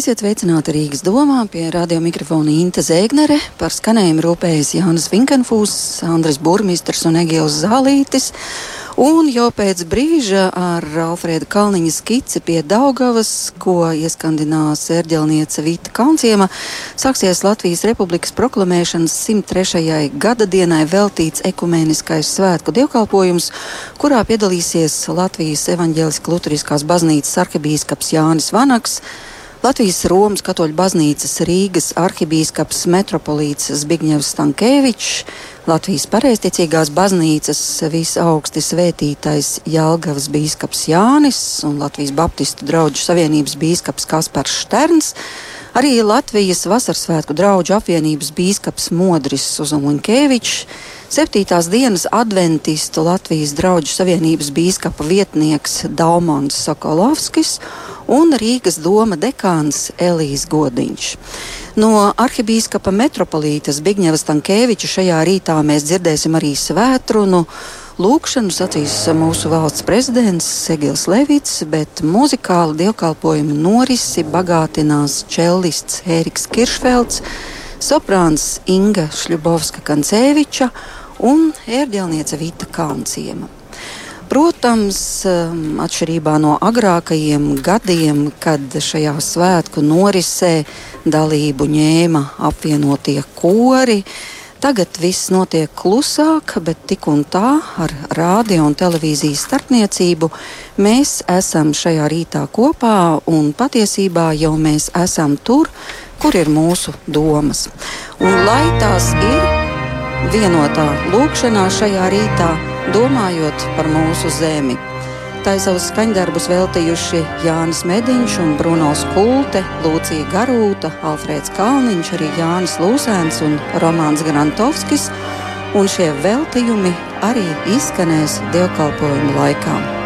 Esiet sveicināti Rīgas domā pie radio mikrofona Inte Zēgnere. Par skanējumu rūpējas Jānis Vinkenfūs, Andris Burmisters un Egils Zālītis. Un jau pēc brīža ar Alfrēda Kalniņa skici pie Daugavas, ko ieskandinās ērģelniece Vita Kaunciema, sāksies Latvijas Republikas proklamēšanas 103. gada dienai veltīts ekumeniskais svētku dievkalpojums, kurā piedalīsies Latvijas evaņģēliskā luteriskās baznīcas arhibīskaps Jānis Vanaks. Latvijas Romas katoļu baznīcas Rīgas arhibīskaps metropolīts Zbigņevs Stankēvičs, Latvijas pareizticīgās baznīcas visaugsti svētītais Jelgavas bīskaps Jānis un Latvijas Baptistu draugu savienības bīskaps Kaspars Šterns, arī Latvijas Vasarsvētku draugu apvienības bīskaps Modris Uzunkevičs, septītās dienas adventistu Latvijas draugu savienības bīskapa vietnieks Daumans Sokolovskis un Rīgas doma dekāns Elijas Godiņš. No arhibīskapa metropolīta Zbigņeva Stankēviča šajā rītā mēs dzirdēsim arī svētrunu. Lūkšanu sacīs mūsu valsts prezidents Segils Levits, bet muzikālu dievkalpojumu norisi bagātinās čellists Ēriks Kiršfelds, soprāns Inga Šļubovska-Kancēviča un ērģelniece Vita Kalnciema. Protams, um, atšķirībā no agrākajiem gadiem, kad šajā svētku norisē dalību ņēma apvienotie kori, Tagad viss notiek klusāk, bet tik un tā ar rādio un televīzijas starpniecību mēs esam šajā rītā kopā un patiesībā jau mēs esam tur, kur ir mūsu domas. Un lai tās ir vienotā lūkšanā šajā rītā, domājot par mūsu zemi. Tā ir savus skaņdarbus veltījuši Jānis Mediņš un Brunos Kulte, Lūcija Garūta, Alfrēds Kalniņš, arī Jānis Lūsēns un Romāns Grantovskis, un šie veltījumi arī izskanēs dievkalpojumu laikā.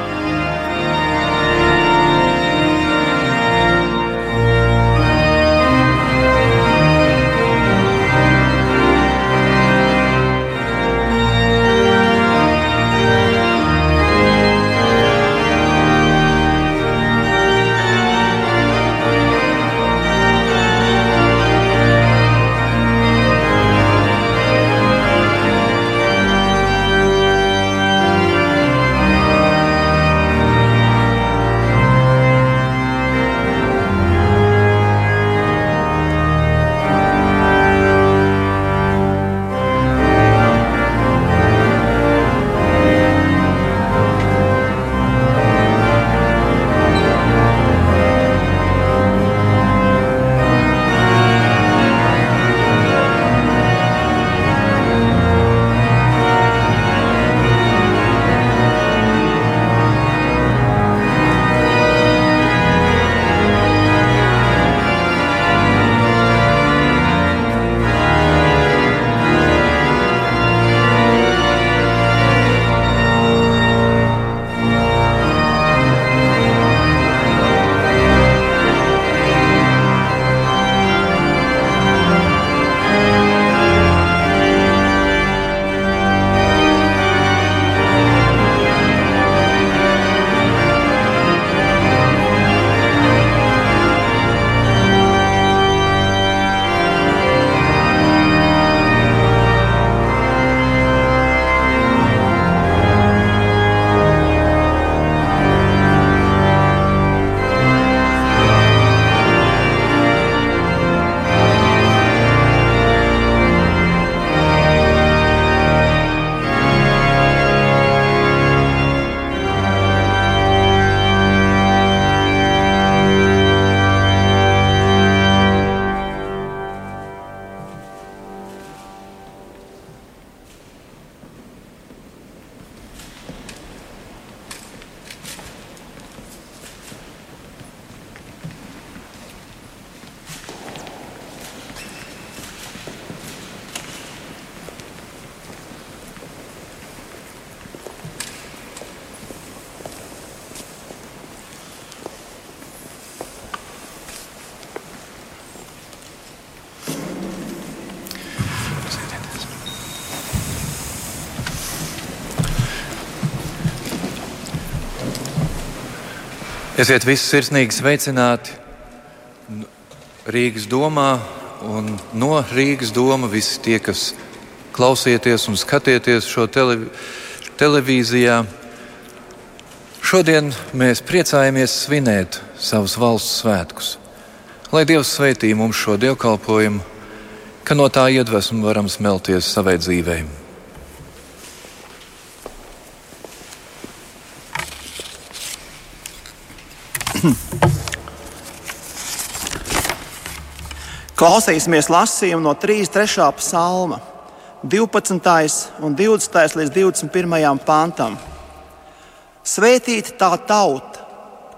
Esiet visi sirsnīgi sveicināti Rīgas domā un no Rīgas doma visi tie, kas klausieties un skatieties šo televi televīzijā. Šodien mēs priecājamies svinēt savus valsts svētkus. Lai Dievs sveitī mums šo dievkalpojumu, ka no tā iedvesmu varam smelties savai dzīvēm. Klausīsimies lasījumu no 33. psalma, 12. un 20. līdz 21. pantam. Svētīta tā tauta,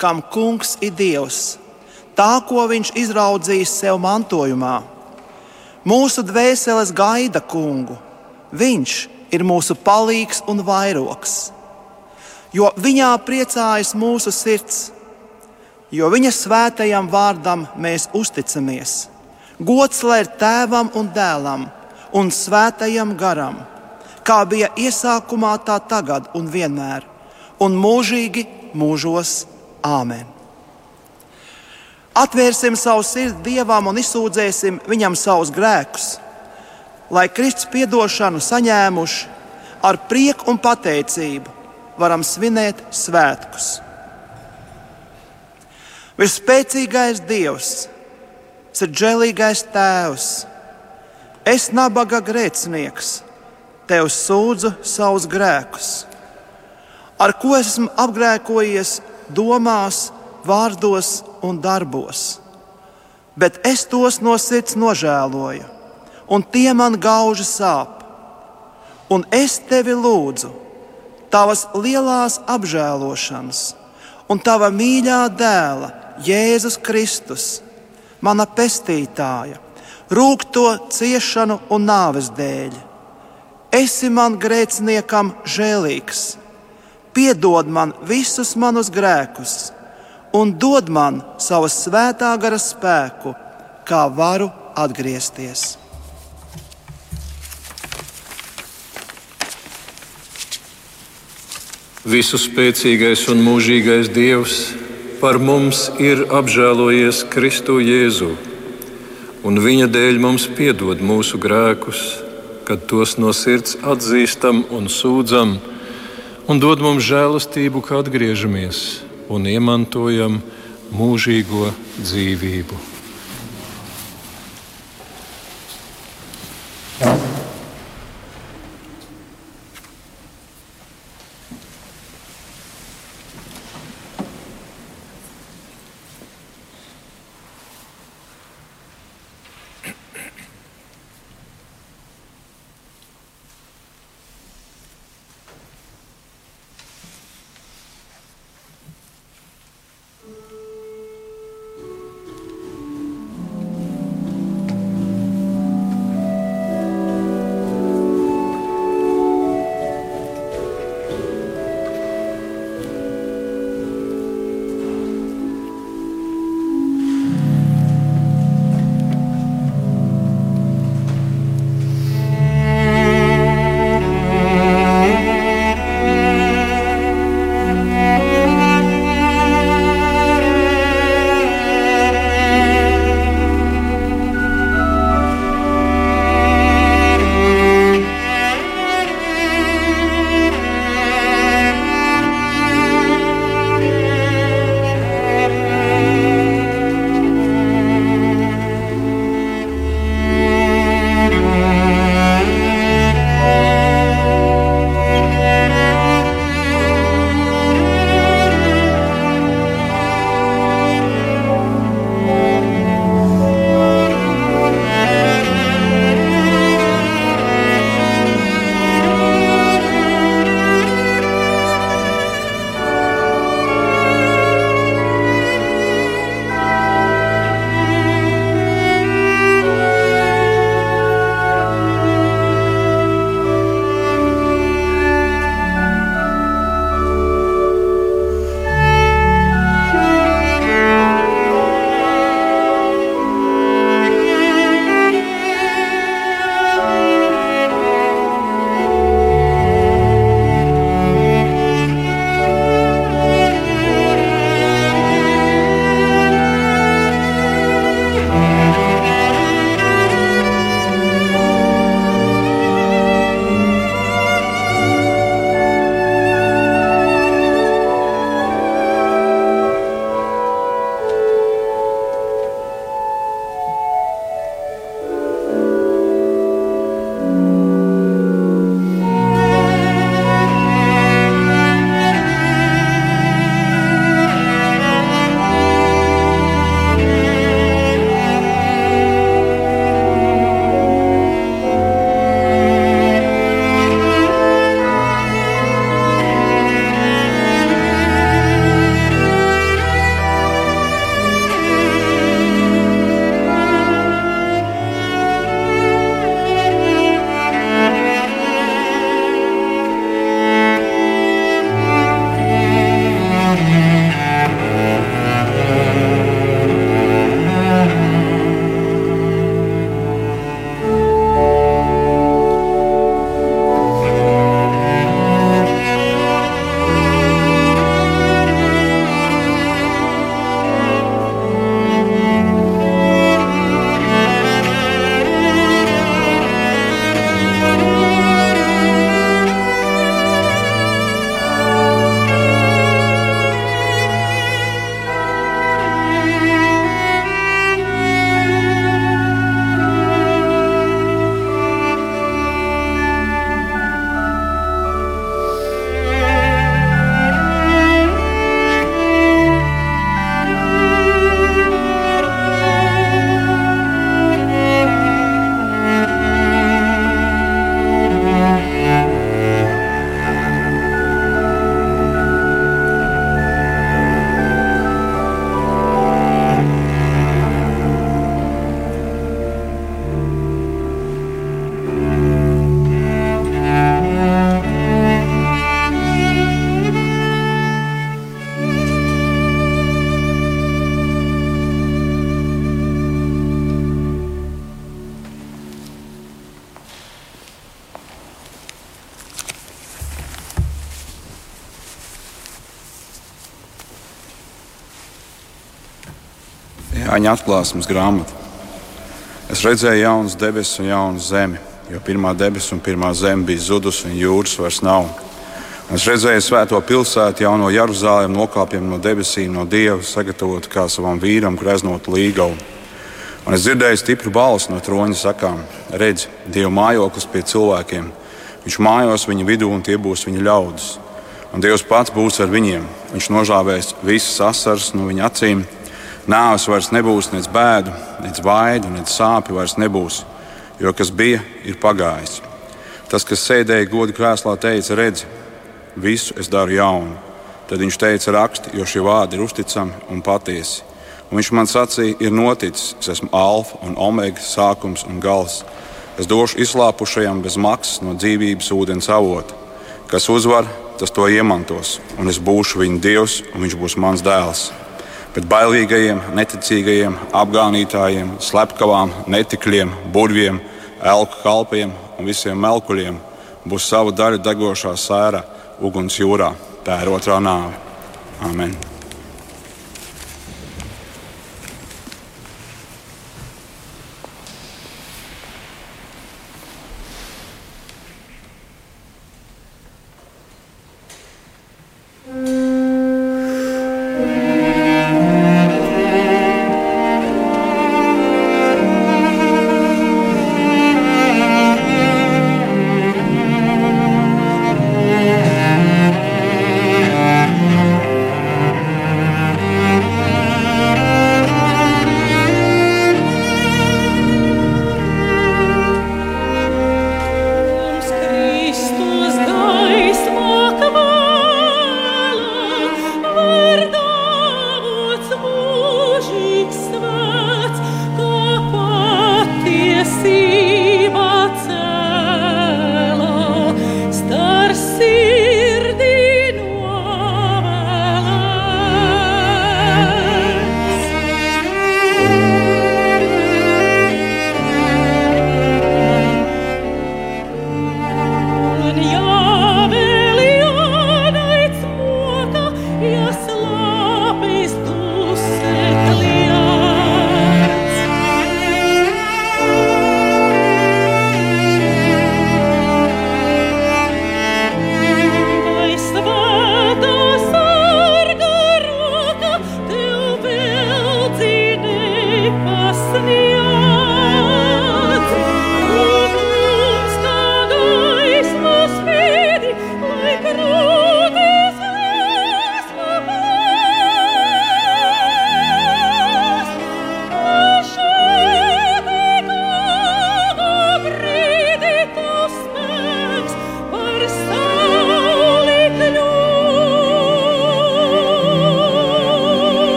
kam kungs ir Dievs, tā, ko viņš izraudzījis sev mantojumā. Mūsu dvēseles gaida kungu, viņš ir mūsu palīgs un vairoks, jo viņā priecājas mūsu sirds, jo viņa svētajam vārdam mēs uzticamies. Gods lai ir tēvam un dēlam un svētajam garam, kā bija iesākumā, tā tagad un vienmēr, un mūžīgi mūžos Āmen. Atvērsim savu sirdi Dievam un izsūdzēsim Viņam savus grēkus, lai Kristus piedošanu saņēmuši ar prieku un pateicību varam svinēt svētkus. Vispēcīgais Dievs! Sadžēlīgais Tēvs, es nabaga grēcinieks, tev sūdzu savus grēkus, ar ko esmu apgrēkojies domās, vārdos un darbos. Bet es tos no sirds nožēloju, un tie man gauži sāp. Un es tevi lūdzu, tavas lielās apžēlošanas un tava mīļā dēla, Jēzus Kristus mana pestītāja, rūkto ciešanu un nāves dēļ. Esi man grēciniekam žēlīgs, piedod man visus manus grēkus un dod man savas svētā gara spēku, kā varu atgriezties. Visu spēcīgais un mūžīgais Dievs par mums ir apžēlojies Kristu Jēzu, un Viņa dēļ mums piedod mūsu grēkus, kad tos no sirds atzīstam un sūdzam, un dod mums žēlastību, kad atgriežamies un iemantojam mūžīgo dzīvību. Aņa atklāsmes grāmata. Es redzēju jaunas debesis un jaunu zemi, jo pirmā debesis un pirmā zeme bija zudusi, un jūras vairs nav. Es redzēju svēto pilsētu, jauno Jeruzalem, nokāpjam no debesīm, no Dieva, sagatavotu kā savam vīram, greznot līgavu. Un es dzirdēju stipru balsi no troņa sakām: Redzi, Dieva mājoklis pie cilvēkiem. Viņš mājos viņa vidū, un tie būs viņa ļaudis. Un Dievs pats būs ar viņiem. Viņš nožāvēs visas asaras no viņa acīm Nāves vairs nebūs nec bēdu, nec vaidu, nec sāpju vairs nebūs, jo kas bija, ir pagājis. Tas, kas sēdēja godu krēslā, teica: Redzi, visu es daru jaunu. Tad viņš teica, raksti, jo šie vārdi ir uzticami un patiesi. Un viņš man sacīja, ir noticis, es esmu alfa un omega, sākums un gals. Es došu izslāpušajam bez maksas no dzīvības ūdens avota. Kas uzvar, tas to iemantos, un es būšu viņa dievs, un viņš būs mans dēls bet bailīgajiem, neticīgajiem, apgānītājiem, slepkavām, netikļiem, burviem, elku kalpiem un visiem melkuļiem būs sava daļa degošā sēra uguns jūrā. Tā ir otrā nāve. Amen!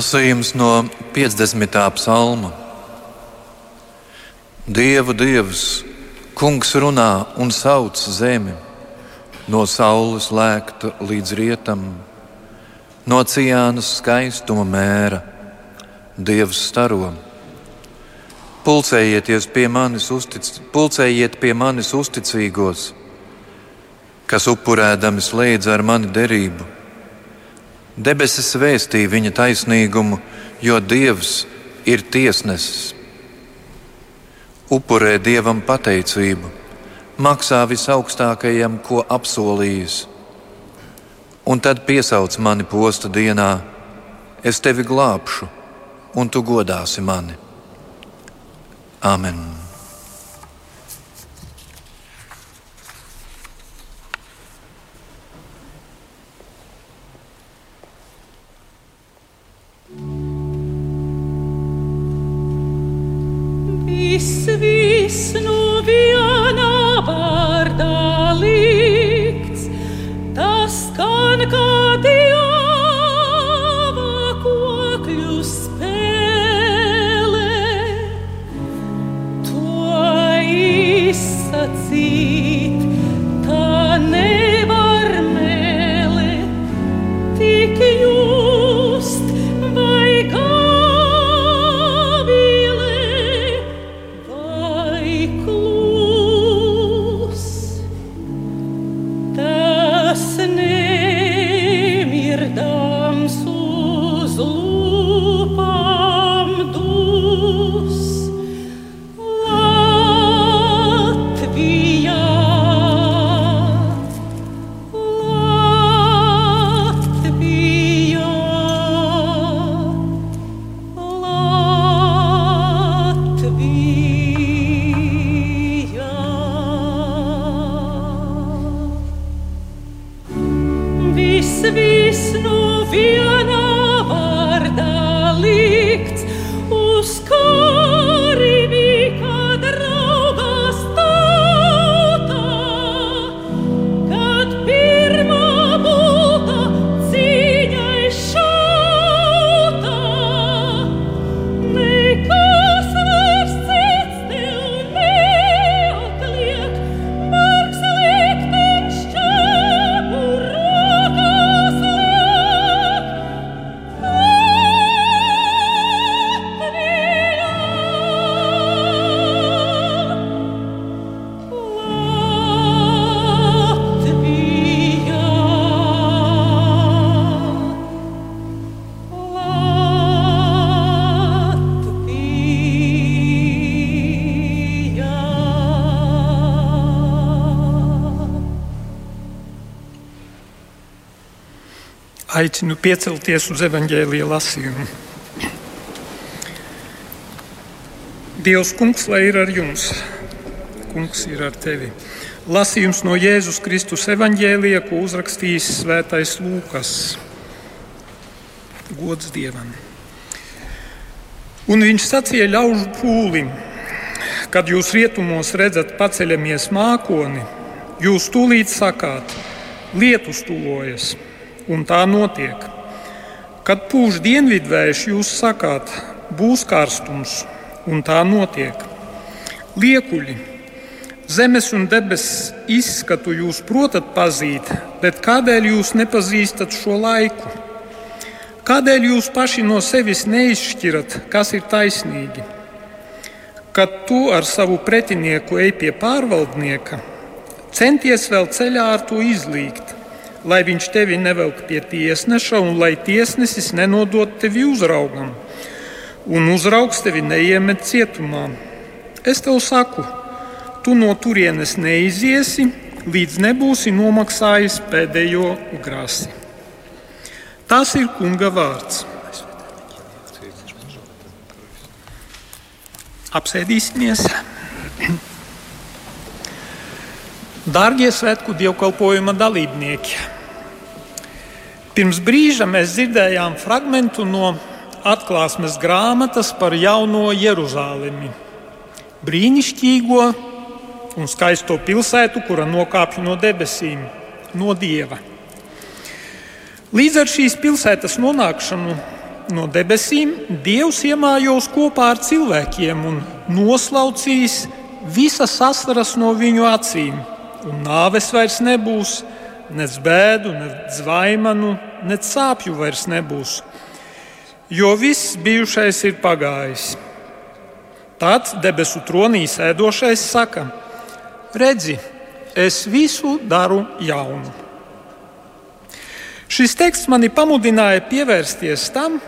Lasījums no 50. psalma. Dievu Dievs, Kungs runā un sauc zemi, no saules lēkta līdz rietam, no ciānas skaistuma mēra, Dievs staro. Pulcējieties pie manis, uztic, pulcējiet pie manis uzticīgos, kas upurēdami slēdz ar mani derību Debesis vēstīja viņa taisnīgumu, jo Dievs ir tiesnesis. Upurē Dievam pateicību, maksā visaugstākajam, ko apsolījis. Un tad piesauc mani posta dienā, es tevi glābšu, un tu godāsi mani. Āmen! Aicinu piecelties uz evaņģēlīja lasījumu. Dievs, kungs, lai ir ar jums, kungs ir ar tevi. Lasījums no Jēzus Kristus evaņģēlīja, ko uzrakstījis Svētais Lūkas. Gods Dievam! Un viņš sacīja ļaužu pūlim, kad jūs rietumos redzat paceļamies mākoni, jūs tūlīt sakāt, lietus tuvojas, un tā notiek. Kad pūš dienvidvējš, jūs sakāt, būs karstums, un tā notiek. Liekuļi, zemes un debesis izskatu jūs protat pazīt, bet kādēļ jūs nepazīstat šo laiku? Kādēļ jūs paši no sevis neizšķirat, kas ir taisnīgi? Kad tu ar savu pretinieku ej pie pārvaldnieka, centies vēl ceļā ar to izlīgt, lai viņš tevi nevelk pie tiesneša un lai tiesnesis nenodot tevi uzraugam, un uzraugs tevi neiemet cietumā. Es tev saku, tu no turienes neiziesi, līdz nebūsi nomaksājis pēdējo grāsi. Tas ir kunga vārds. Apsēdīsimies. Dārgie svētku dievkalpojuma dalībnieki! Pirms brīža mēs dzirdējām fragment no atklāsmes grāmatas par jauno Jeruzalemi. Brīnišķīgo un skaisto pilsētu, kura nokāpj no debesīm, no dieva. Līdz ar šīs pilsētas nonākšanu no debesīm, Dievs iemājos kopā ar cilvēkiem un noslaucīs visas asaras no viņu acīm, un nāves vairs nebūs, nec bēdu, nec zvaigznu, nec sāpju vairs nebūs, jo viss bijušais ir pagājis. Tad debesu tronī sēdošais saka: Redzi, es visu daru jaunu. Šis teksts mani pamudināja pievērsties tam,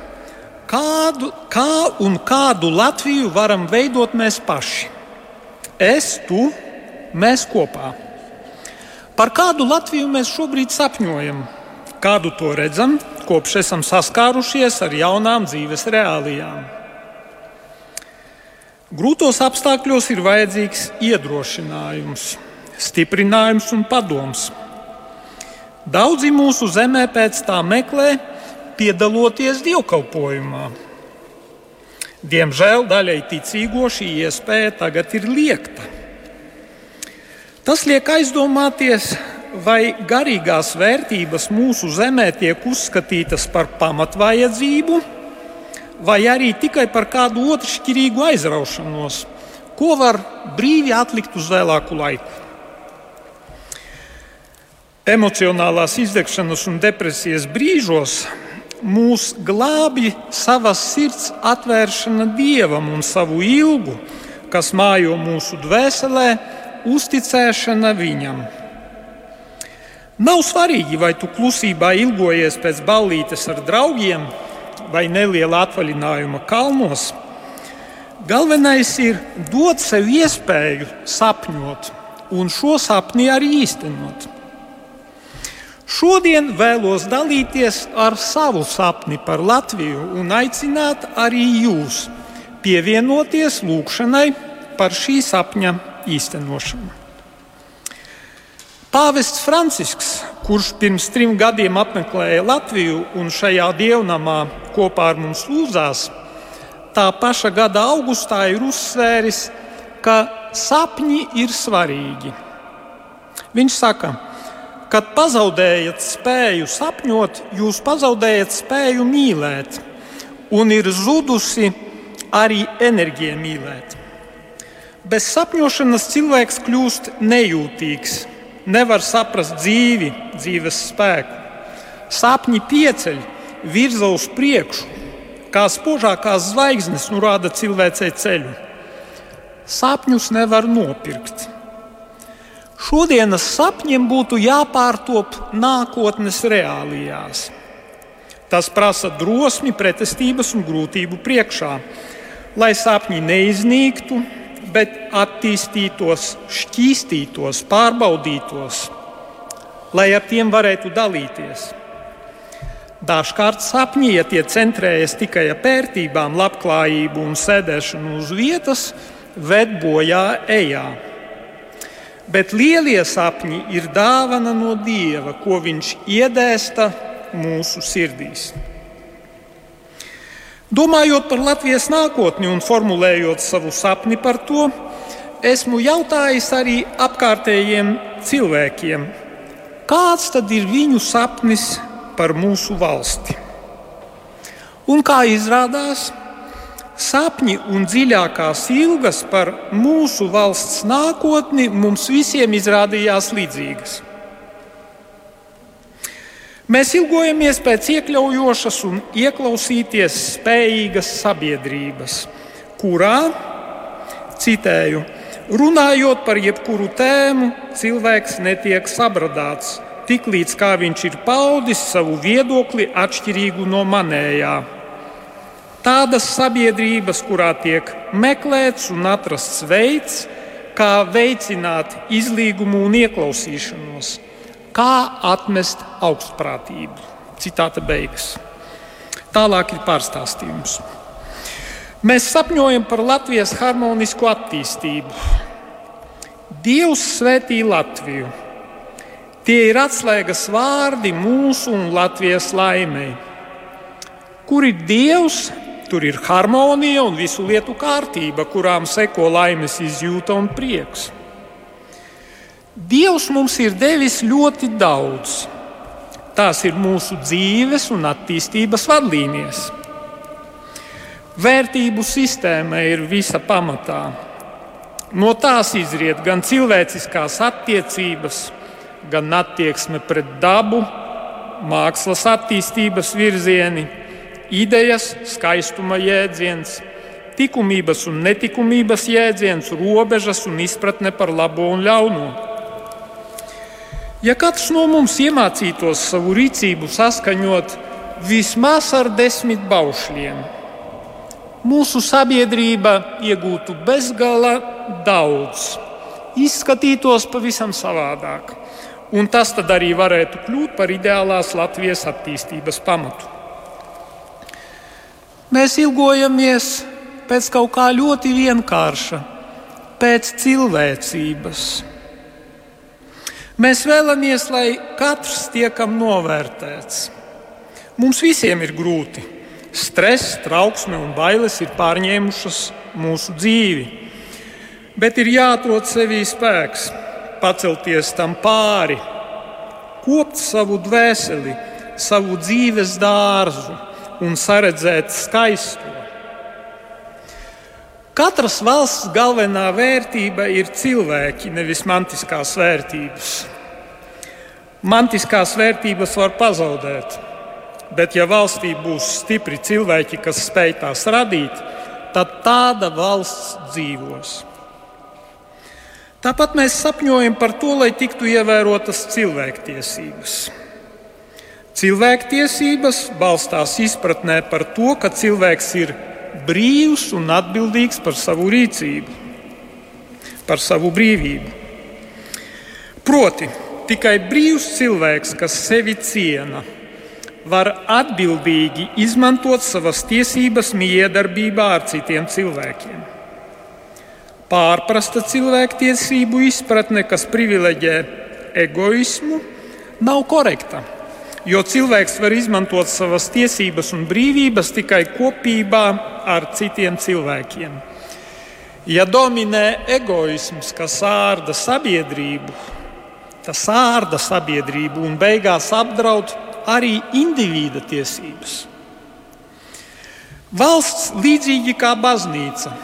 kādu, kā un kādu Latviju varam veidot mēs paši. Es, tu, mēs kopā. Par kādu Latviju mēs šobrīd sapņojam, kādu to redzam kopš esam saskārušies ar jaunām dzīves reālijām. Grūtos apstākļos ir vajadzīgs iedrošinājums, stiprinājums un padoms. Daudzi mūsu zemē pēc tā meklē, piedaloties dievkalpojumā. Diemžēl daļai ticīgo šī iespēja tagad ir liekta. Tas liek aizdomāties, vai garīgās vērtības mūsu zemē tiek uzskatītas par pamatvajadzību, vai arī tikai par kādu otršķirīgu aizraušanos, ko var brīvi atlikt uz vēlāku laiku. Emocionālās izdegšanas un depresijas brīžos mūs glābj savas sirds atvēršana dievam un savu ilgu, kas mājo mūsu dvēselē, uzticēšana viņam. Nav svarīgi, vai tu klusībā ilgojies pēc ballītes ar draugiem vai neliela atvaļinājuma kalnos. Galvenais ir dot sev iespēju sapņot un šo sapni arī īstenot. Šodien vēlos dalīties ar savu sapni par Latviju un aicināt arī jūs pievienoties lūgšanai par šī sapņa īstenošanu. Pāvests Francisks, kurš pirms trim gadiem apmeklēja Latviju un šajā dievnamā kopā ar mums lūdzās, tā paša gada augustā ir uzsvēris, ka sapņi ir svarīgi. Viņš saka, ka Kad pazaudējat spēju sapņot, jūs pazaudējat spēju mīlēt, un ir zudusi arī enerģija mīlēt. Bez sapņošanas cilvēks kļūst nejūtīgs, nevar saprast dzīvi, dzīves spēku. Sapņi pieceļ, virza uz priekšu, kā spožākās zvaigznes norāda cilvēcei ceļu. Sapņus nevar nopirkt. Šodienas sapņiem būtu jāpārtop nākotnes reālijās. Tas prasa drosmi, pretestības un grūtību priekšā, lai sapņi neiznīktu, bet attīstītos, šķīstītos, pārbaudītos, lai ar tiem varētu dalīties. Dažkārt sapņi, ja tie centrējas tikai ap vērtībām, labklājību un sēdēšanu uz vietas, ved bojā ejā. Bet lielie sapņi ir dāvana no Dieva, ko Viņš iedēsta mūsu sirdīs. Domājot par Latvijas nākotni un formulējot savu sapni par to, esmu jautājis arī apkārtējiem cilvēkiem, kāds tad ir viņu sapnis par mūsu valsti. Un kā izrādās, sapņi un dziļākās ilgas par mūsu valsts nākotni mums visiem izrādījās līdzīgas. Mēs ilgojamies pēc iekļaujošas un ieklausīties spējīgas sabiedrības, kurā, citēju, runājot par jebkuru tēmu, cilvēks netiek sabradāts, tiklīdz kā viņš ir paudis savu viedokli atšķirīgu no manējā. Tādas sabiedrības, kurā tiek meklēts un atrasts veids, kā veicināt izlīgumu un ieklausīšanos, kā atmest augstprātību. Citāta beigas. Tālāk ir pārstāstījums. Mēs sapņojam par Latvijas harmonisku attīstību. Dievs svētī Latviju. Tie ir atslēgas vārdi mūsu un Latvijas laimei. Kur ir Dievs, Tur ir harmonija un visu lietu kārtība, kurām seko laimes izjūta un prieks. Dievs mums ir devis ļoti daudz. Tās ir mūsu dzīves un attīstības vadlīnijas. Vērtību sistēma ir visa pamatā. No tās izriet gan cilvēciskās attiecības, gan attieksme pret dabu, mākslas attīstības virzieni, idejas, skaistuma jēdziens, likumības un netikumības jēdziens, robežas un izpratne par labo un ļauno. Ja katrs no mums iemācītos savu rīcību saskaņot vismaz ar desmit baušļiem, mūsu sabiedrība iegūtu bezgala daudz, izskatītos pavisam savādāk un tas arī varētu kļūt par ideālās Latvijas attīstības pamatu. Mēs ilgojamies pēc kaut kā ļoti vienkārša, pēc cilvēcības. Mēs vēlamies, lai katrs tiekam novērtēts. Mums visiem ir grūti. Stress, trauksme un bailes ir pārņēmušas mūsu dzīvi. Bet ir jāatrod sevī spēks, pacelties tam pāri, kopt savu dvēseli, savu dzīves dārzu un saredzēt skaisto. Katras valsts galvenā vērtība ir cilvēki, nevis mantiskās vērtības. Mantiskās vērtības var pazaudēt, bet ja valstī būs stipri cilvēki, kas spēj tās radīt, tad tāda valsts dzīvos. Tāpat mēs sapņojam par to, lai tiktu ievērotas cilvēktiesības. Cilvēktiesības balstās izpratnē par to, ka cilvēks ir brīvs un atbildīgs par savu rīcību, par savu brīvību. Proti, tikai brīvs cilvēks, kas sevi ciena, var atbildīgi izmantot savas tiesības miedarbībā ar citiem cilvēkiem. Pārprasta cilvēktiesību izpratne, kas privileģē egoismu, nav korekta jo cilvēks var izmantot savas tiesības un brīvības tikai kopībā ar citiem cilvēkiem. Ja dominē egoisms, kas ārda sabiedrību, tas ārda sabiedrību un beigās apdraud arī indivīda tiesības. Valsts, līdzīgi kā baznīca,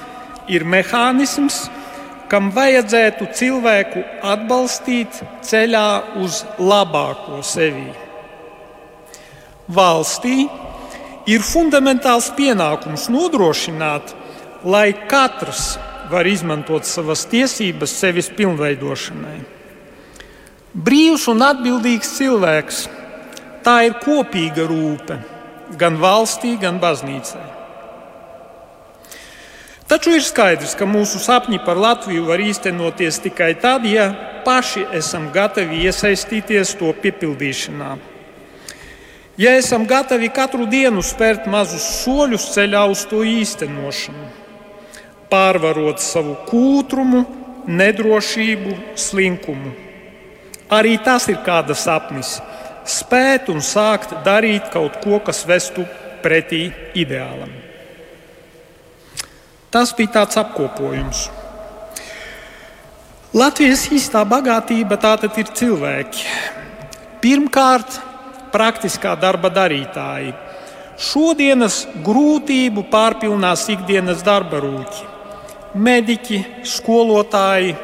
ir mehānisms, kam vajadzētu cilvēku atbalstīt ceļā uz labāko sevi. Valstī ir fundamentāls pienākums nodrošināt, lai katrs var izmantot savas tiesības sevis pilnveidošanai. Brīvs un atbildīgs cilvēks - tā ir kopīga rūpe gan valstī, gan baznīcai. Taču ir skaidrs, ka mūsu sapņi par Latviju var īstenoties tikai tad, ja paši esam gatavi iesaistīties to piepildīšanā. Ja esam gatavi katru dienu spērt mazus soļus ceļā uz to īstenošanu, pārvarot savu kūtrumu, nedrošību, slinkumu. Arī tas ir kāda sapnis - spēt un sākt darīt kaut ko, kas vestu pretī ideālam. Tas bija tāds apkopojums. Latvijas īstā bagātība tātad ir cilvēki. Pirmkārt, praktiskā darba darītāji. Šodienas grūtību pārpilnās ikdienas darba rūķi. Mediķi, skolotāji,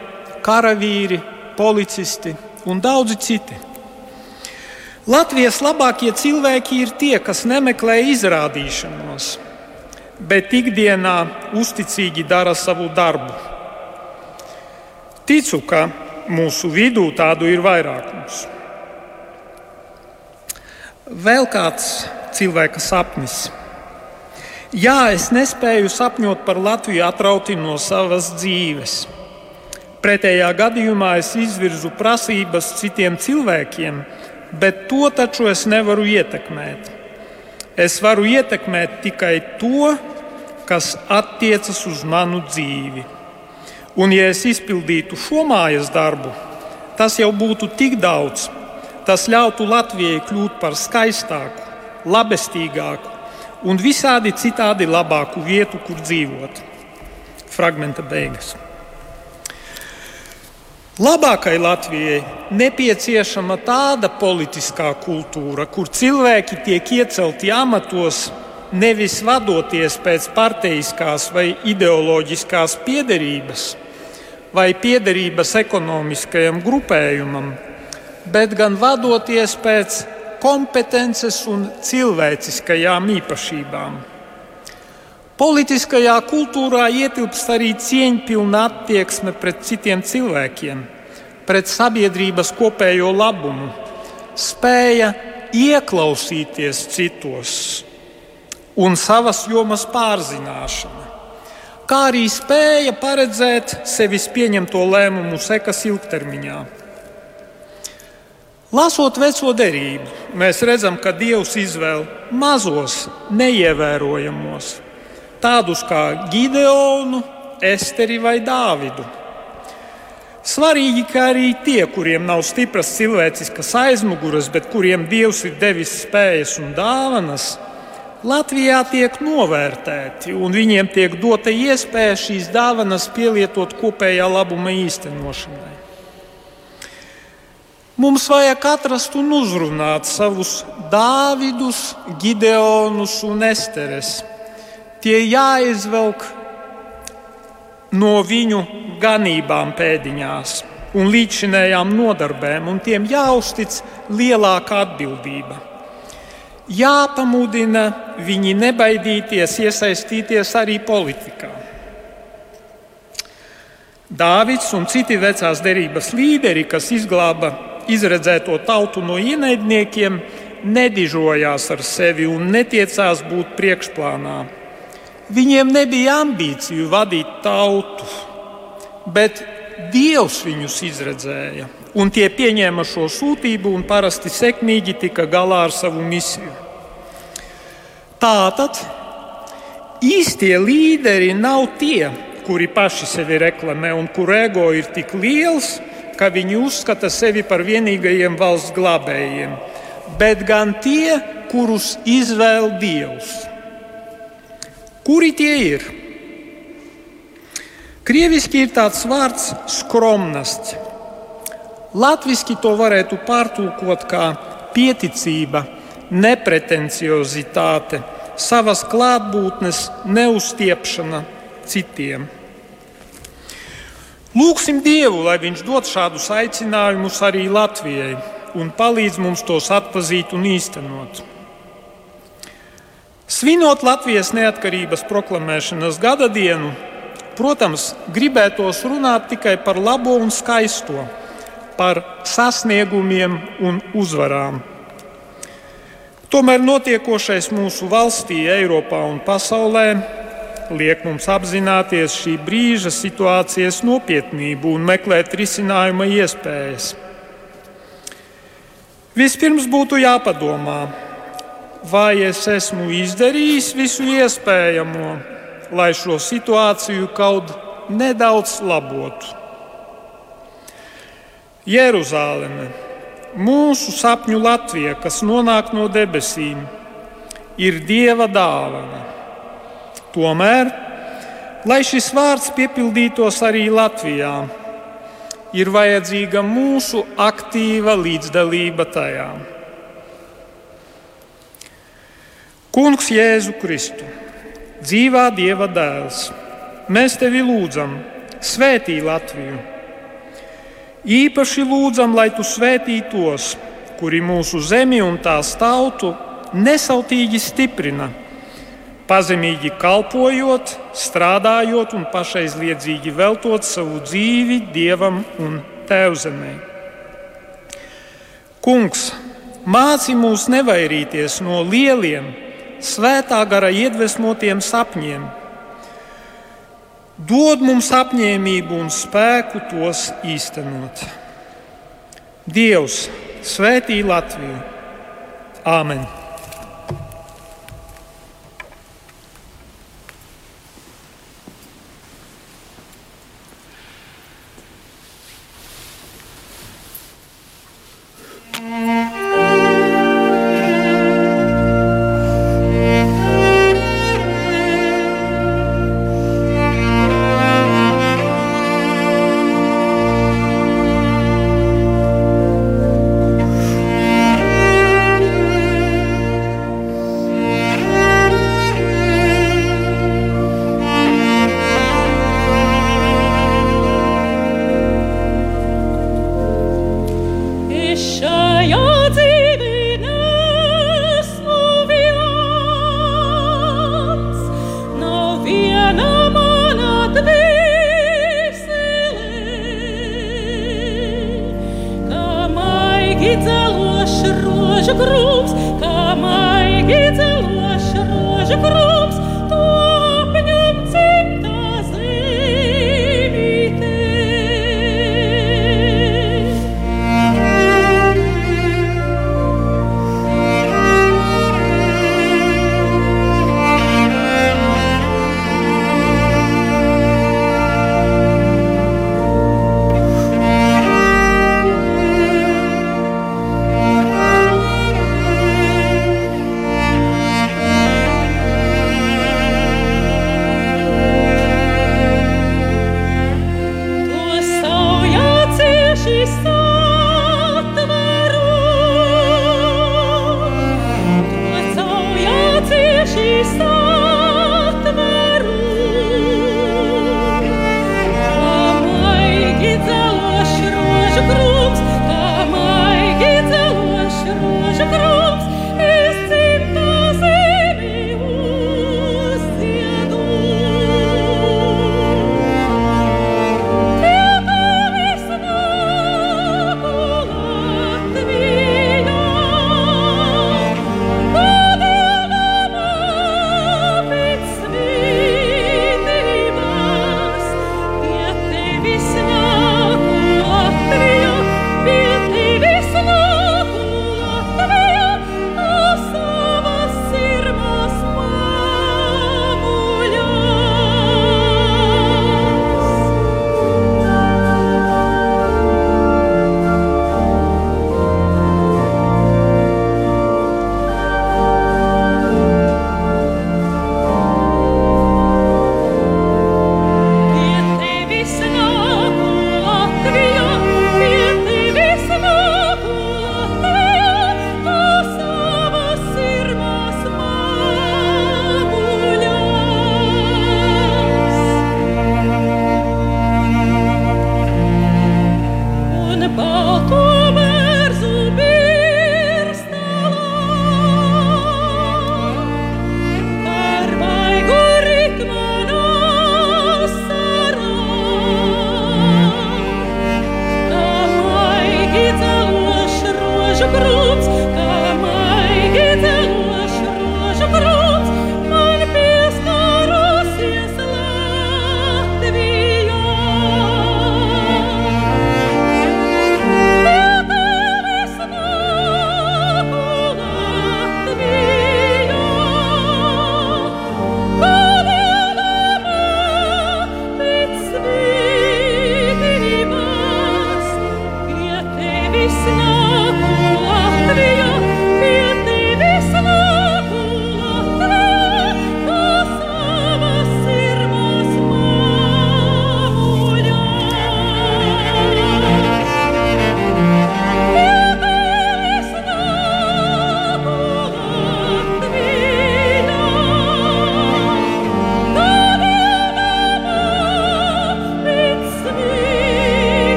karavīri, policisti un daudzi citi. Latvijas labākie cilvēki ir tie, kas nemeklē izrādīšanos, bet ikdienā uzticīgi dara savu darbu. Ticu, ka mūsu vidū tādu ir vairākums. Vēl kāds cilvēka sapnis. Jā, es nespēju sapņot par Latviju atrauti no savas dzīves. Pretējā gadījumā es izvirzu prasības citiem cilvēkiem, bet to taču es nevaru ietekmēt. Es varu ietekmēt tikai to, kas attiecas uz manu dzīvi. Un, ja es izpildītu šo mājas darbu, tas jau būtu tik daudz, Tas ļautu Latvijai kļūt par skaistāku, labestīgāku un visādi citādi labāku vietu, kur dzīvot. Fragmenta beigas. Labākai Latvijai nepieciešama tāda politiskā kultūra, kur cilvēki tiek iecelti amatos nevis vadoties pēc parteiskās vai ideoloģiskās piederības vai piederības ekonomiskajam grupējumam, bet gan vadoties pēc kompetences un cilvēciskajām īpašībām. Politiskajā kultūrā ietilpst arī cieņpilna attieksme pret citiem cilvēkiem, pret sabiedrības kopējo labumu, spēja ieklausīties citos un savas jomas pārzināšana, kā arī spēja paredzēt sevis pieņemto lēmumu sekas ilgtermiņā. Lasot veco derību, mēs redzam, ka Dievs izvēl mazos, neievērojamos, tādus kā Gideonu, Esteri vai Dāvidu. Svarīgi, ka arī tie, kuriem nav stipras cilvēciskas aizmugures, bet kuriem Dievs ir devis spējas un dāvanas, Latvijā tiek novērtēti un viņiem tiek dota iespēja šīs dāvanas pielietot kopējā labuma īstenošanai. Mums vajag atrast un uzrunāt savus Dāvidus, Gideonus un Esteres. Tie jāizvelk no viņu ganībām pēdiņās un līdzinējām nodarbēm, un tiem jāuztic lielāka atbildība jāpamudina viņi nebaidīties iesaistīties arī politikā. Dāvids un citi vecās derības līderi, kas izglāba izredzēto tautu no ienaidniekiem, nedižojās ar sevi un netiecās būt priekšplānā. Viņiem nebija ambīciju vadīt tautu, bet Dievs viņus izredzēja un tie pieņēma šo sūtību un parasti sekmīgi tika galā ar savu misiju. Tātad īstie līderi nav tie, kuri paši sevi reklamē un kur ego ir tik liels, ka viņi uzskata sevi par vienīgajiem valsts glābējiem, bet gan tie, kurus izvēl Dievs. Kuri tie ir? Krieviski ir tāds vārds skromnasts. Latvijasiski to varētu pārtulkot kā pieticība, nepretenciozitāte, savas klātbūtnes neuzstiepšana citiem. Lūksim Dievu, lai Viņš dod šādus aicinājumus arī Latvijai un palīdz mums tos atpazīt un īstenot. Svinot Latvijas neatkarības proklamēšanas gada dienu, protams, gribētos runāt tikai par labo un skaisto par sasniegumiem un uzvarām. Tomēr notiekošais mūsu valstī, Eiropā un pasaulē liek mums apzināties šī brīža situācijas nopietnību un meklēt risinājuma iespējas. Vispirms būtu jāpadomā, vai es esmu izdarījis visu iespējamo, lai šo situāciju kaut nedaudz labotu. Jeruzaleme, mūsu sapņu Latvija, kas nonāk no debesīm, ir Dieva dāvana. Tomēr, lai šis vārds piepildītos arī Latvijā, ir vajadzīga mūsu aktīva līdzdalība tajā. Kungs Jēzu Kristu, dzīvā Dieva dēls, mēs tevi lūdzam, svētī Latviju! Īpaši lūdzam, lai tu svētī tos, kuri mūsu zemi un tās tautu nesautīgi stiprina, pazemīgi kalpojot, strādājot un pašaizliedzīgi veltot savu dzīvi dievam un tēvzemē. Kungs, māci mūs nevairīties no lieliem, svētā gara iedvesmotiem sapņiem dod mums apņēmību un spēku tos īstenot. Dievs svētī Latviju! Āmen!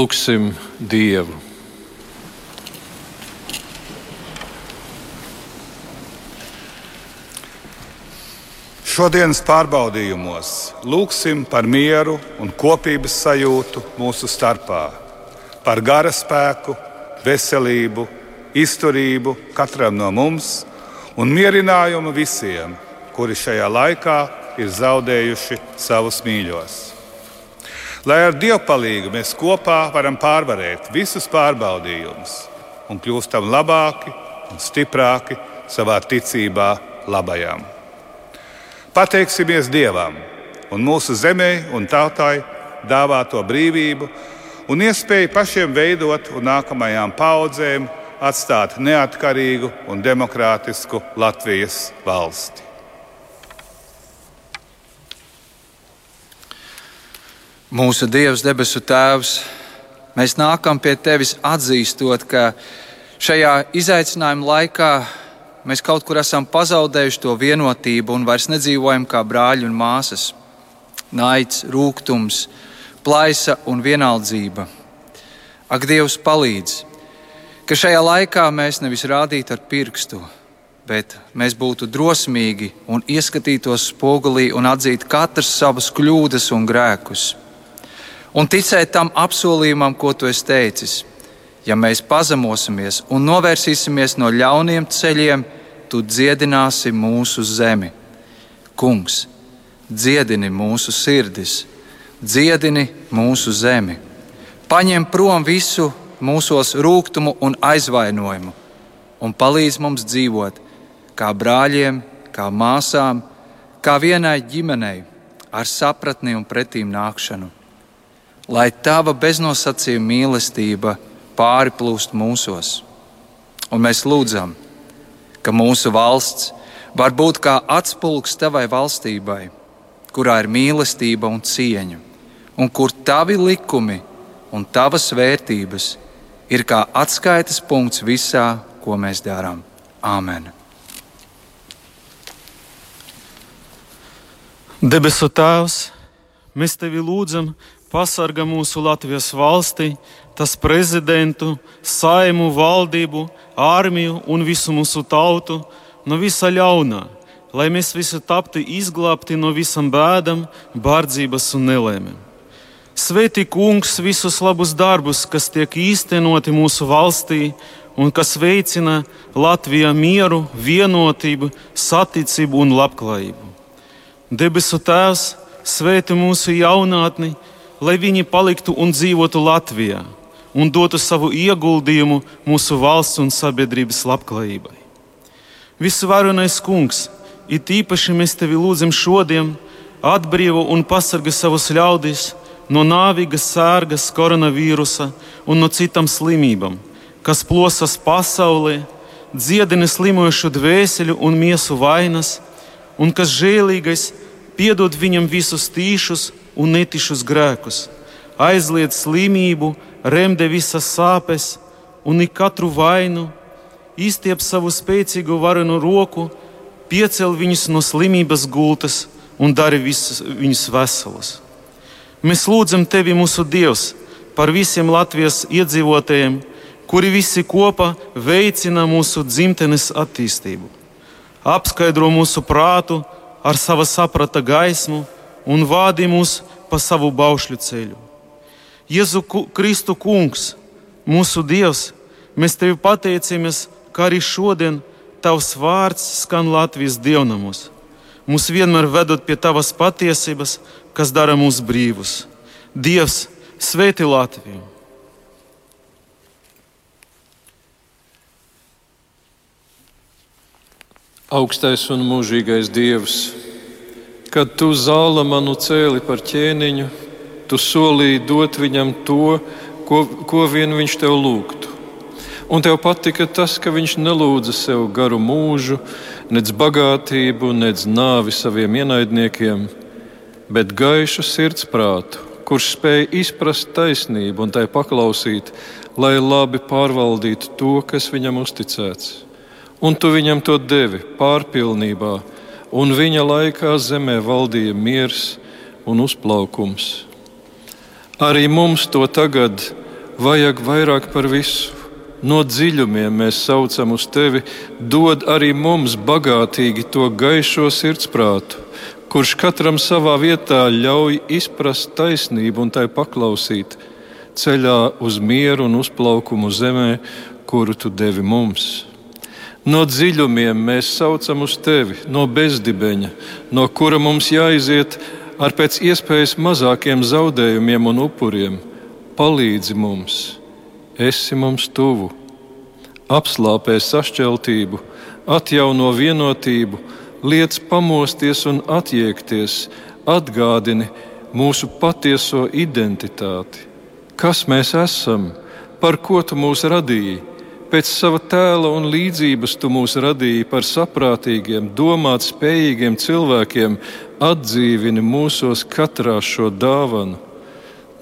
Lūksim Dievu! Šodienas pārbaudījumos lūgsim par mieru un kopības sajūtu mūsu starpā, par gara spēku, veselību, izturību katram no mums un mierinājumu visiem, kuri šajā laikā ir zaudējuši savus mīļos. Lai ar Dievu palīdzību mēs kopā varam pārvarēt visus pārbaudījumus un kļūstam labāki un stiprāki savā ticībā labajam. Pateiksimies Dievam un mūsu zemē un tautai dāvāto brīvību un iespēju pašiem veidot un nākamajām paudzēm atstāt neatkarīgu un demokrātisku Latvijas valsti. Mūsu Dievs, debesu Tēvs, mēs nākam pie Tevis atzīstot, ka šajā izaicinājuma laikā mēs kaut kur esam pazaudējuši to vienotību un vairs nedzīvojam kā brāļi un māsas. Naids, rūkums, plaisa un vienaldzība. Ak, Dievs, palīdz, ka šajā laikā mēs nevis rādītu ar pirkstu, bet mēs būtu drosmīgi un ieskatītos spogulī un atzītu katrs savas kļūdas un grēkus. Un ticēt tam apsolījumam, ko tu esi teicis. Ja mēs pazemosimies un novērsīsimies no ļauniem ceļiem, tu dziedināsi mūsu zemi. Kungs, dziedini mūsu sirdis, dziedini mūsu zemi. Paņem prom visu mūsos rūkumu un aizvainojumu, un palīdz mums dzīvot kā brāļiem, kā māsām, kā vienai ģimenei, ar sapratni un pretīm nākšanu. Lai tava beznosacījuma mīlestība pārplūst mūsos, un mēs lūdzam, ka mūsu valsts var būt kā atspulgs tavai valstībai, kurā ir mīlestība un cieņa, un kur tavi likumi un tavas vērtības ir kā atskaites punkts visā, ko mēs darām. Āmen! Debesu Tēvs, mēs tevi lūdzam, pasargā mūsu Latvijas valsti, tas prezidentu, saimu, valdību, armiju un visu mūsu tautu no visa ļaunā, lai mēs visi taptu izglābti no visam bēdam, bārdzības un nelēmēm. Svētī kungs visus labus darbus, kas tiek īstenoti mūsu valstī un kas veicina Latvijā mieru, vienotību, saticību un labklājību. Debesu Tēvs, svētī mūsu jaunatni, lai viņi paliktu un dzīvotu Latvijā un dotu savu ieguldījumu mūsu valsts un sabiedrības labklājībai. Visvarenais kungs, it īpaši mēs tevi lūdzam šodien, atbrīvo un pasargā savus ļaudis no nāvīgas sērgas, koronavīrusa un no citām slimībām, kas plosas pasaulē, dziedina slimojušu dvēseli un miesu vainas, un kas žēlīgais piedod viņam visus tīšus un netišus grēkus, aizliedz slimību, remde visas sāpes un ik katru vainu, izstiep savu spēcīgu varenu roku, piecel viņus no slimības gultas un dara visus viņus veselus. Mēs lūdzam Tevi, mūsu Dievs, par visiem Latvijas iedzīvotājiem, kuri visi kopā veicina mūsu dzimtenes attīstību. Apskaidro mūsu prātu ar sava saprata gaismu un vādi mūs pa savu baušļu ceļu. Jēzu Kristu Kungs, mūsu Dievs, mēs Tevi pateicamies, ka arī šodien Tavs vārds skan Latvijas dievnamos mūs vienmēr vedot pie tavas patiesības, kas dara mūs brīvus. Dievs, svētī Latviju! Augstais un mūžīgais Dievs, kad tu zāla manu cēli par ķēniņu, tu solīji dot viņam to, ko, ko vien viņš tev lūgtu. Un tev patika tas, ka viņš nelūdza sev garu mūžu, nec bagātību, nec nāvi saviem ienaidniekiem, bet gaišu sirdsprātu, kurš spēja izprast taisnību un tai paklausīt, lai labi pārvaldītu to, kas viņam uzticēts. Un tu viņam to devi pārpilnībā, un viņa laikā zemē valdīja miers un uzplaukums. Arī mums to tagad vajag vairāk par visu. No dziļumiem mēs saucam uz tevi, dod arī mums bagātīgi to gaišo sirdsprātu, kurš katram savā vietā ļauj izprast taisnību un tai paklausīt, ceļā uz mieru un uzplaukumu zemē, kuru tu devi mums. No dziļumiem mēs saucam uz tevi, no bezdibeņa, no kura mums jāiziet ar pēc iespējas mazākiem zaudējumiem un upuriem. Palīdzi mums! esi mums tuvu, apslāpē sašķeltību, atjauno vienotību, liec pamosties un attiekties, atgādini mūsu patieso identitāti. Kas mēs esam, par ko tu mūs radīji? Pēc sava tēla un līdzības tu mūs radīji par saprātīgiem, domāt spējīgiem cilvēkiem, atdzīvini mūsos katrā šo dāvanu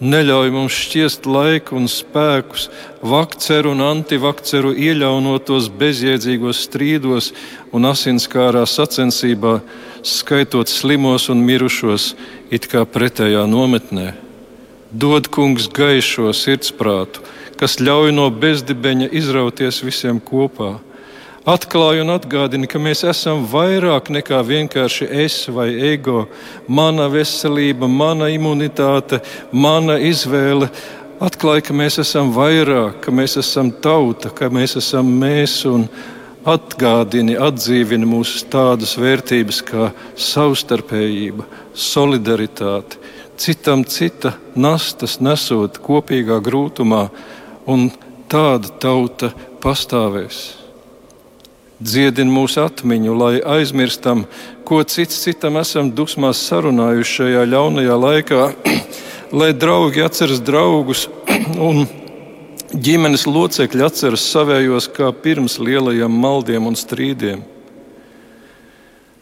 neļauj mums šķiest laiku un spēkus, vakceru un antivakceru ieļaunotos bezjēdzīgos strīdos un asinskārā sacensībā, skaitot slimos un mirušos, it kā pretējā nometnē. Dod kungs gaišo sirdsprātu, kas ļauj no bezdibeņa izrauties visiem kopā atklāja un atgādina, ka mēs esam vairāk nekā vienkārši es vai ego, mana veselība, mana imunitāte, mana izvēle. Atklāja, ka mēs esam vairāk, ka mēs esam tauta, ka mēs esam mēs un atgādini, atdzīvini mūsu tādas vērtības kā savstarpējība, solidaritāte, citam cita nastas nesot kopīgā grūtumā, un tāda tauta pastāvēs dziedina mūsu atmiņu, lai aizmirstam, ko cits citam esam dusmās sarunājuši šajā ļaunajā laikā, lai draugi atceras draugus un ģimenes locekļi atceras savējos kā pirms lielajiem maldiem un strīdiem.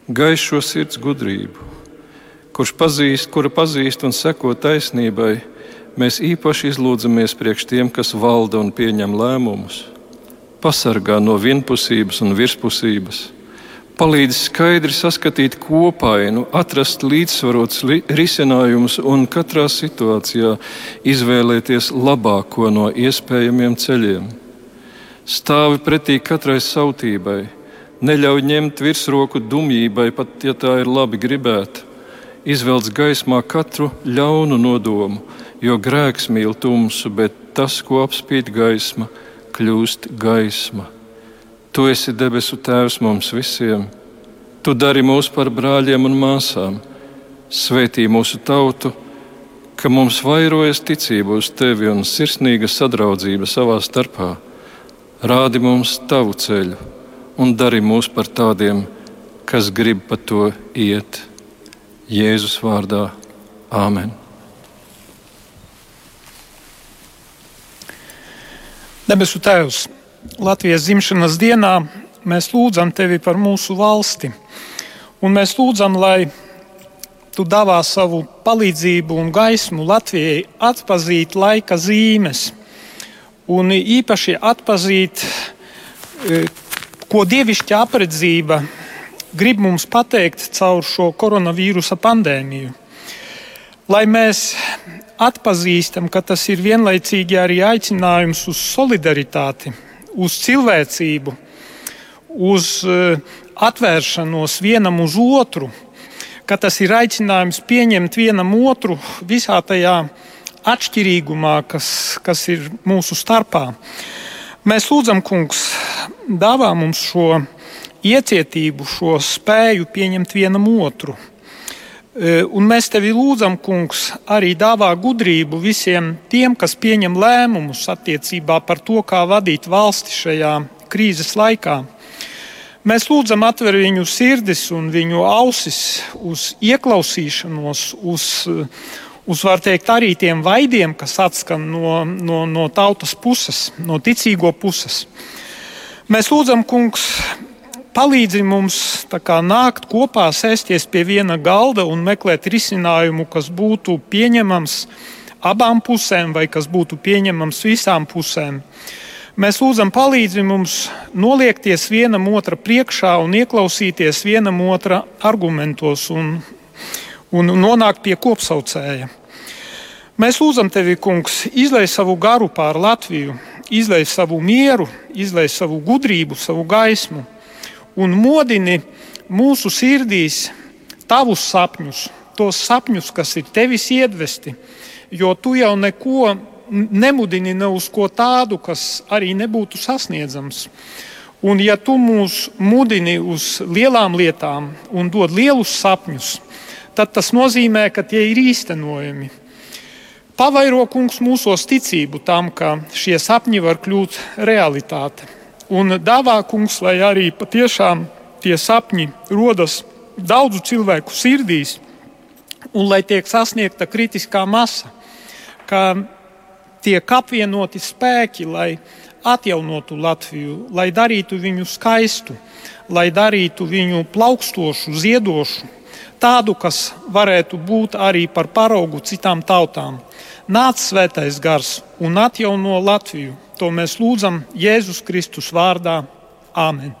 Gaišo sirds gudrību, kurš pazīst, kura pazīst un seko taisnībai, mēs īpaši izlūdzamies priekš tiem, kas valda un pieņem lēmumus pasargā no vienpusības un virspusības, palīdz skaidri saskatīt kopainu, atrast līdzsvarots risinājumus un katrā situācijā izvēlēties labāko no iespējamiem ceļiem. Stāvi pretī katrai sautībai, neļauj ņemt virsroku dumjībai, pat ja tā ir labi gribēta. Izvelc gaismā katru ļaunu nodomu, jo grēks mīl tumsu, bet tas, ko apspīd gaisma, kļūst gaisma. Tu esi debesu Tēvs mums visiem. Tu dari mūs par brāļiem un māsām. Svētī mūsu tautu, ka mums vairojas ticība uz tevi un sirsnīga sadraudzība savā starpā. Rādi mums tavu ceļu un dari mūs par tādiem, kas grib pa to iet. Jēzus vārdā Āmen! Debesu Tēvs, Latvijas dzimšanas dienā mēs lūdzam Tevi par mūsu valsti. Un mēs lūdzam, lai Tu dāvā savu palīdzību un gaismu Latvijai atpazīt laika zīmes un īpaši atpazīt, e, ko dievišķa apredzība grib mums pateikt caur šo koronavīrusa pandēmiju. Lai mēs atpazīstam, ka tas ir vienlaicīgi arī aicinājums uz solidaritāti, uz cilvēcību, uz eh, atvēršanos vienam uz otru, ka tas ir aicinājums pieņemt vienam otru visā tajā atšķirīgumā, kas, kas ir mūsu starpā. Mēs lūdzam, Kungs, dāvā mums šo iecietību, šo spēju pieņemt vienam otru un mēs tevi lūdzam, kungs, arī dāvā gudrību visiem tiem, kas pieņem lēmumus attiecībā par to, kā vadīt valsti šajā krīzes laikā. Mēs lūdzam atver viņu sirdis un viņu ausis uz ieklausīšanos, uz, uz teikt, arī tiem vaidiem, kas atskan no, no, no tautas puses, no ticīgo puses. Mēs lūdzam, kungs, palīdzi mums kā, nākt kopā, sēsties pie viena galda un meklēt risinājumu, kas būtu pieņemams abām pusēm vai kas būtu pieņemams visām pusēm. Mēs lūdzam, palīdzi mums noliekties vienam otra priekšā un ieklausīties vienam otra argumentos un, un nonākt pie kopsaucēja. Mēs lūdzam tevi, Kungs, izlai savu garu pār Latviju, izlai savu mieru, izlai savu gudrību, savu gaismu un modini mūsu sirdīs tavus sapņus, tos sapņus, kas ir tevis iedvesti, jo tu jau neko nemudini ne uz ko tādu, kas arī nebūtu sasniedzams. Un, ja tu mūs mudini uz lielām lietām un dod lielus sapņus, tad tas nozīmē, ka tie ir īstenojami. Pavairo kungs mūsos ticību tam, ka šie sapņi var kļūt realitāte. Un dāvā kungs, lai arī patiešām tie sapņi rodas daudzu cilvēku sirdīs, un lai tiek sasniegta kritiskā masa, ka tiek apvienoti spēki, lai atjaunotu Latviju, lai darītu viņu skaistu, lai darītu viņu plaukstošu, ziedošu, tādu, kas varētu būt arī par paraugu citām tautām. Nāc svētais gars un atjauno Latviju. To mēs lūdzam Jēzus Kristus vārdā. Āmen!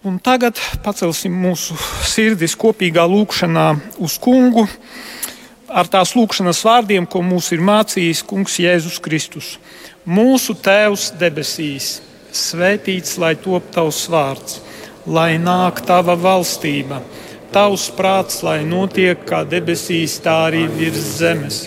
Un tagad pacelsim mūsu sirdis kopīgā lūkšanā uz kungu ar tās lūkšanas vārdiem, ko mums ir mācījis Kungs Jēzus Kristus. Mūsu Tēvs debesīs, svētīts lai top tavs vārds, lai nāk tava valstība, tavs prāts, lai notiek kā debesīs, tā arī virs zemes.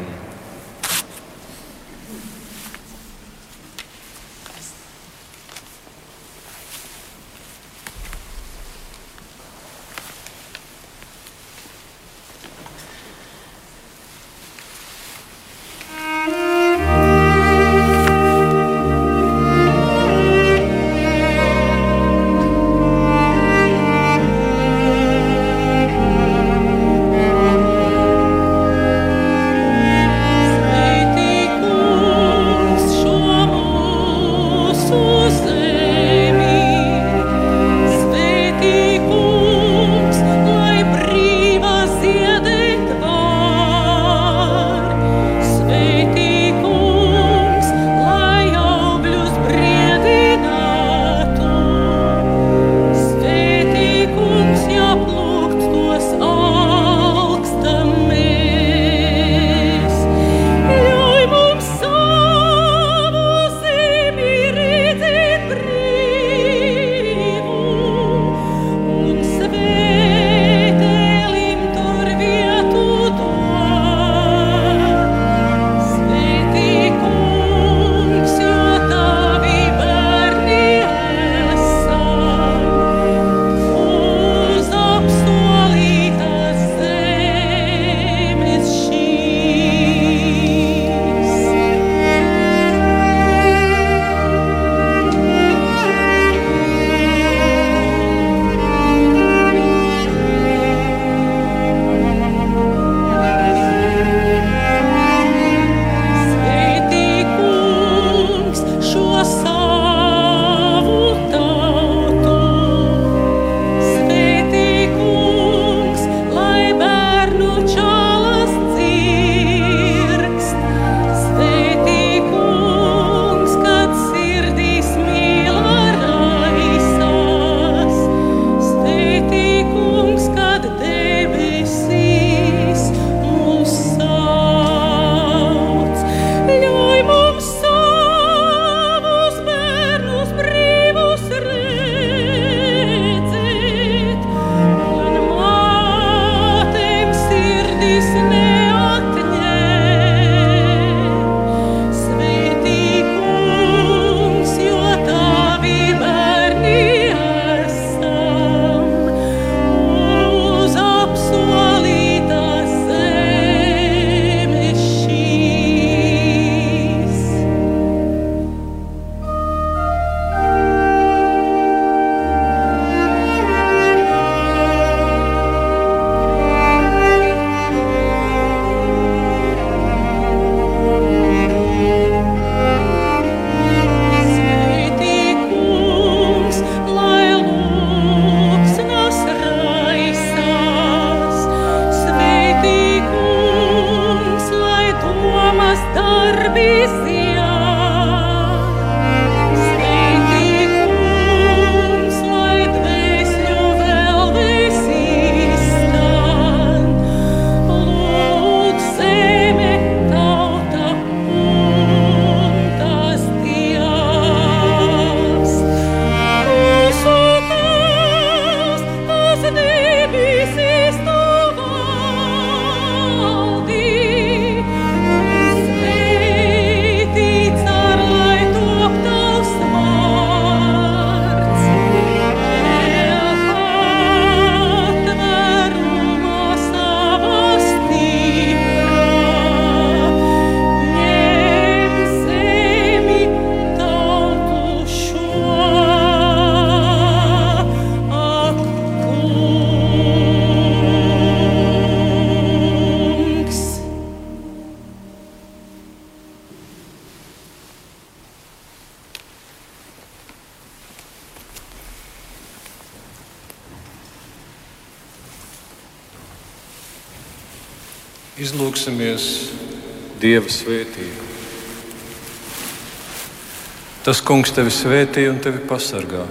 Izlūksimies Dieva svētību. Tas kungs tevi svētī un tevi pasargā.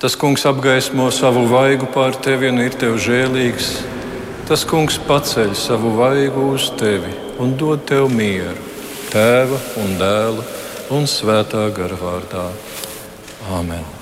Tas kungs apgaismo savu vaigu pār tevi un ir tev žēlīgs. Tas kungs paceļ savu vaigu uz tevi un dod tev mieru, tēva un dēla un svētā gara vārdā. Āmen!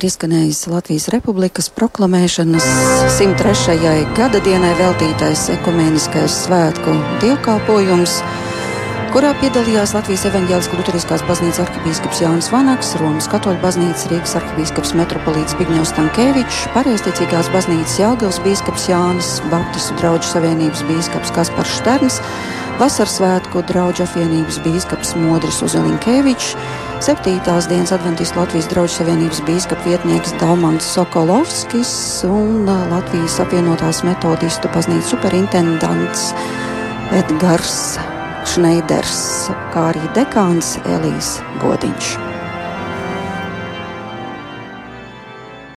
Ir izskanējis Latvijas Republikas proklamēšanas 103. gada dienai veltītais ekumēniskais svētku dievkalpojums, kurā piedalījās Latvijas evaņģēliskās Lutheriskās baznīcas arhibīskaps Jānis Vanaks, Romas katoļu baznīcas Rīgas arhibīskaps metropolīts Bigņevs Tankēvičs, pareizticīgās baznīcas Jelgavas bīskaps Jānis, Baptistu draugu savienības bīskaps Kaspars Šterns, Vasarsvētku draugu apvienības bīskaps Modris Uzelinkēvičs, Septītās dienas Adventistu Latvijas draugu savienības bīskapa vietnieks Dalmans Sokolovskis un Latvijas apvienotās metodistu baznīcas superintendants Edgars Šneiders, kā arī dekāns Elīs Godiņš.